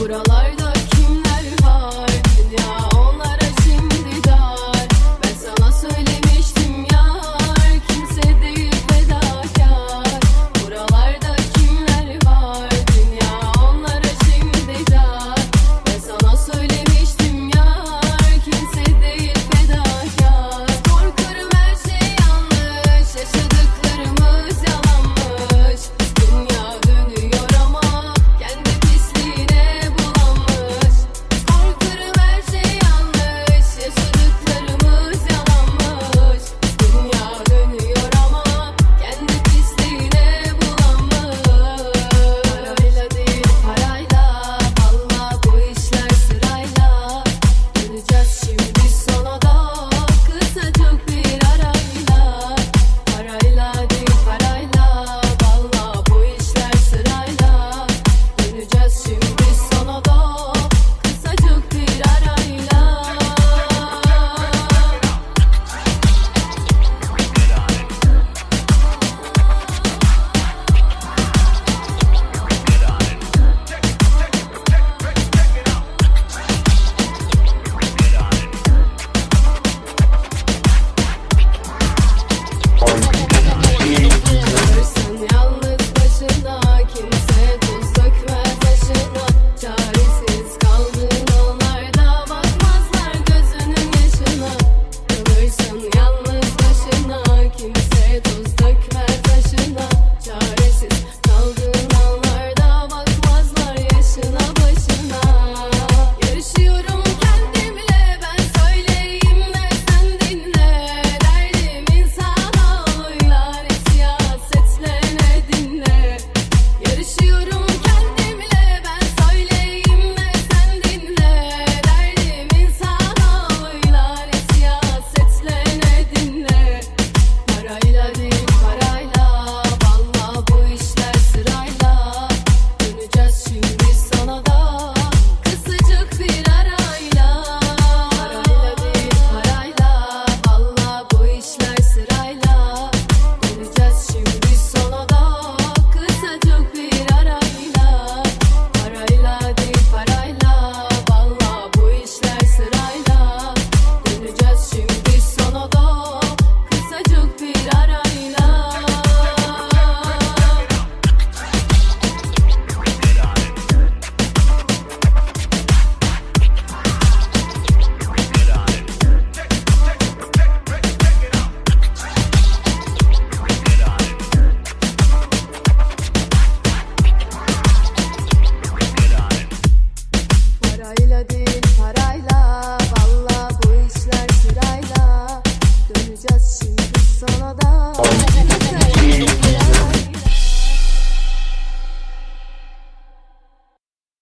Buralarda